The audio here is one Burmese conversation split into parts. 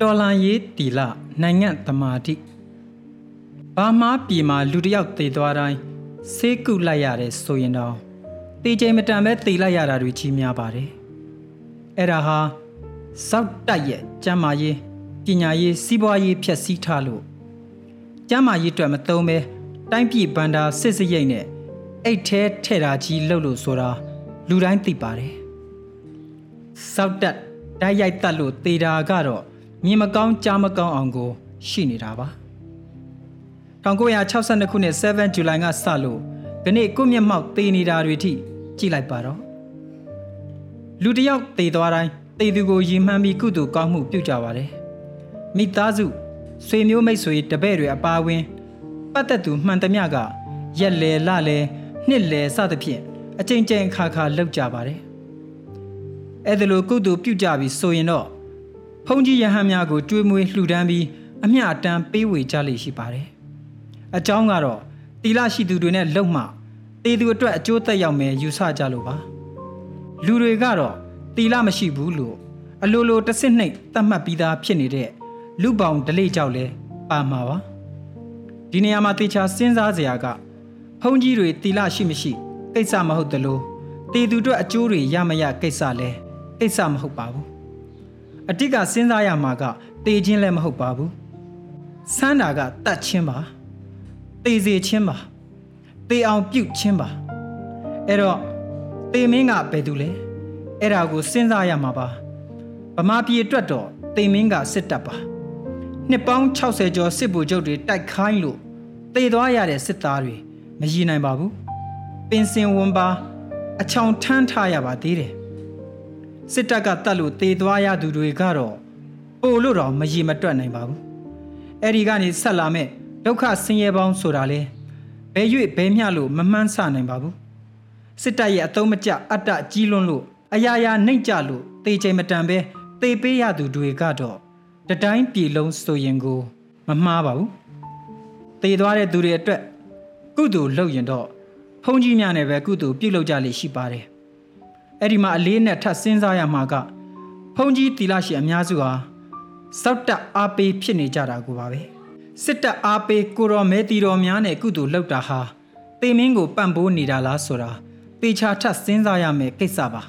တော်လန်ရေးတီလနိုင်ငံသမာတိဘာမှပြည်မှာလူတယောက်သေသွားတိုင်းဆေးကုလိုက်ရတဲ့ဆိုရင်တော့တေချိန်မတန်ပဲသေလိုက်ရတာတွေကြီးများပါတယ်အဲ့ဒါဟာစောက်တိုက်ရဲ့ကျမ်းမာရေးပညာရေးစီးပွားရေးဖြည့်ဆည်းထားလို့ကျမ်းမာရေးအတွက်မသုံးပဲတိုင်းပြည်ဘန္တာစစ်စရိတ်နဲ့အိတ်ထဲထဲ့တာကြီးလှုပ်လို့ဆိုတာလူတိုင်းသိပါတယ်စောက်တက်တိုက်ရိုက်တက်လို့သေတာကတော့ မြင်မကောင်းကြားမကောင်းအောင်ကိုရှိနေတာပါ1962ခုနှစ်7ဇူလိုင်ကစလို့ဒီနေ့ကိုမျက်မှောက်သေနေတာတွေထိကြည့်လိုက်ပါတော့လူတယောက်သေသွားတိုင်းသေသူကိုရီမှန်းပြီးကုသိုလ်ကောင်းမှုပြုကြပါတယ်မိသားစုဆွေမျိုးမိတ်ဆွေတပည့်တွေအပါအဝင်ပတ်သက်သူမှန်သမျှကရက်လေလလေနှစ်လေစသဖြင့်အကြိမ်ကြိမ်ခါခါလောက်ကြပါတယ်အဲ့ဒါလိုကုသိုလ်ပြုကြပြီးဆိုရင်တော့ ဖုန်ကြီးယဟန်များကိုကျွေးမွေးလှူဒန်းပြီးအမျှအတန်းပေးဝေကြလိမ့်ရှိပါတယ်အကြောင်းကတော့တီလာရှိသူတွေနဲ့လုံမှတေသူအတွက်အကျိုးသက်ရောက်မယ်ယူဆကြလို့ပါလူတွေကတော့တီလာမရှိဘူးလို့အလိုလိုတစ်စစ်နှိပ်သတ်မှတ်ပြီးသားဖြစ်နေတဲ့လူပောင်ဒလိကြောက်လဲပါမှာပါဒီနေရာမှာတေချာစဉ်းစားစရာကဖုန်ကြီးတွေတီလာရှိမရှိကိစ္စမဟုတ်သလိုတေသူတို့အကျိုးတွေရမရကိစ္စလဲကိစ္စမဟုတ်ပါဘူး အတိတ်ကစဉ်းစားရမှာကတေခြင်းလည်းမဟုတ်ပါဘူးဆန်းတာကတတ်ချင်းပါတေစေချင်းပါတေအောင်ပြုတ်ချင်းပါအဲ့တော့တေမင်းကဘယ်သူလဲအဲ့ဒါကိုစဉ်းစားရမှာပါဗမာပြည်အတွက်တော့တေမင်းကစစ်တပ်ပါနှစ်ပေါင်း60ကျော်စစ်ဗိုလ်ချုပ်တွေတိုက်ခိုင်းလို့တေသွားရတဲ့စစ်သားတွေမရည်နိုင်ပါဘူးပင်စင်ဝန်ပါအချောင်ထမ်းထားရပါသေးတယ် စစ်တပ်ကတတ်လို့တေသွားရသူတွေကတော့ပို့လို့တော့မရည်မတွက်နိုင်ပါဘူးအဲ့ဒီကနေဆက်လာမဲ့ဒုက္ခဆင်းရဲပေါင်းဆိုတာလေဘယ်၍ဘယ်မျှလို့မမှန်းဆနိုင်ပါဘူးစစ်တပ်ရဲ့အတုံးမကျအတ္တကြီးလွန်းလို့အရာရာနှိမ့်ကြလို့တေချိန်မတန်ပဲတေပေးရသူတွေကတော့တတိုင်းပြည်လုံးဆိုရင်ကိုမမှားပါဘူးတေသွားတဲ့သူတွေအတွက်ကုသိုလ်လုပ်ရင်တော့ဖုန်ကြီးများနဲ့ပဲကုသိုလ်ပြုလုပ်ကြလိမ့်ရှိပါတယ် အဲ့ဒီမှာအလေးနဲ့ထပ်စဉ်းစားရမှာကဖုန်ကြီးတီလာရှိအများစုဟာစောက်တက်အားပေးဖြစ်နေကြတာကိုပါပဲစစ်တပ်အားပေးကိုရော်မဲတီတော်များနဲ့ကုသိုလ်လုပ်တာဟာတေမင်းကိုပံ့ပိုးနေတာလားဆိုတာပေချာထပ်စဉ်းစားရမယ်ကိစ္စပါ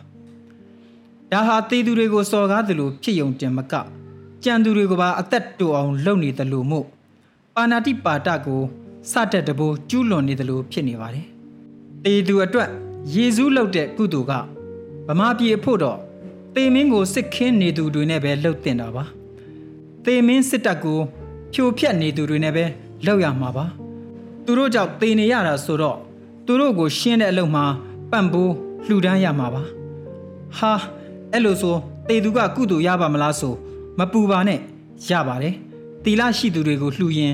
ဒါဟာတေသူတွေကိုစော်ကားသလိုဖြစ်ယုံတင်မကကြံသူတွေကိုပါအသက်တူအောင်လုပ်နေတယ်လို့မို့ပါဏာတိပါတကိုစတဲ့တဘိုးကျူးလွန်နေတယ်လို့ဖြစ်နေပါတယ်တေသူအတွက်ယေရှုလုပ်တဲ့ကုသိုလ်က ဗမာပြည်အဖို့တော့တေမင်းကိုစစ်ခင်းနေသူတွေနဲ့ပဲလှုပ်တင်တာပါတေမင်းစစ်တပ်ကိုဖြိုဖျက်နေသူတွေနဲ့ပဲလောက်ရမှာပါသူတို့ကြောင့်တေနေရတာဆိုတော့သူတို့ကိုရှင်းတဲ့အလုပ်မှာပန့်ပိုးလှူဒန်းရမှာပါဟာအဲ့လိုဆိုတေသူကကုသိုလ်ရပါမလားဆိုမပူပါနဲ့ရပါတယ်တီလာရှိသူတွေကိုလှူရင်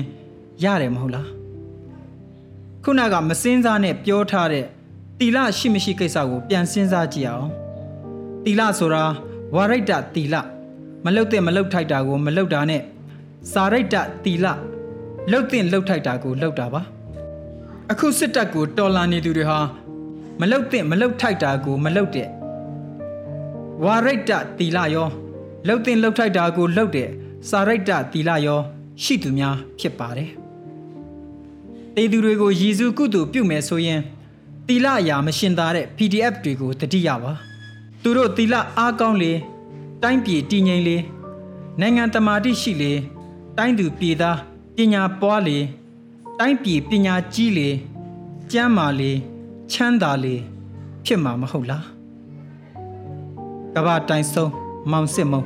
ရတယ်မဟုတ်လားခုနကမစင်းစားနဲ့ပြောထားတဲ့တီလာရှိမရှိကိစ္စကိုပြန်စဉ်းစားကြည့်အောင် တီလာဆိုတာဝါရိတ္တတီလာမလုတ်တဲ့မလုတ်ထိုက်တာကိုမလုတ်တာနဲ့စာရိတ္တတီလလှုပ်တင်လှုပ်ထိုက်တာကိုလှုပ်တာပါအခုစစ်တပ်ကိုတော်လာနေသူတွေဟာမလှုပ်တင်မလှုပ်ထိုက်တာကိုမလှုပ်တဲ့ဝါရိတ္တတီလရောလှုပ်တင်လှုပ်ထိုက်တာကိုလှုပ်တဲ့စာရိတ္တတီလရော ရှိသူများဖြစ်ပါတယ်တေသူတွေကိုရည်စူးကုသိုလ်ပြုမယ်ဆိုရင်တီလအရာမရှင်သာတဲ့ PDF တွေကိုတတိယပါ သူတို့တီလအားကောင်းလေတိုင်းပြည်တည်ငြိမ်လေနိုင်ငံတမာတိရှိလေတိုင်းသူပြည်သားပညာပွားလေတိုင်းပြည်ပညာကြီးလေကျမ်းမာလေချမ်းသာလေဖြစ်မှာမဟုတ်လားကဘာတိုင်ဆုံးမောင်စစ်မုံ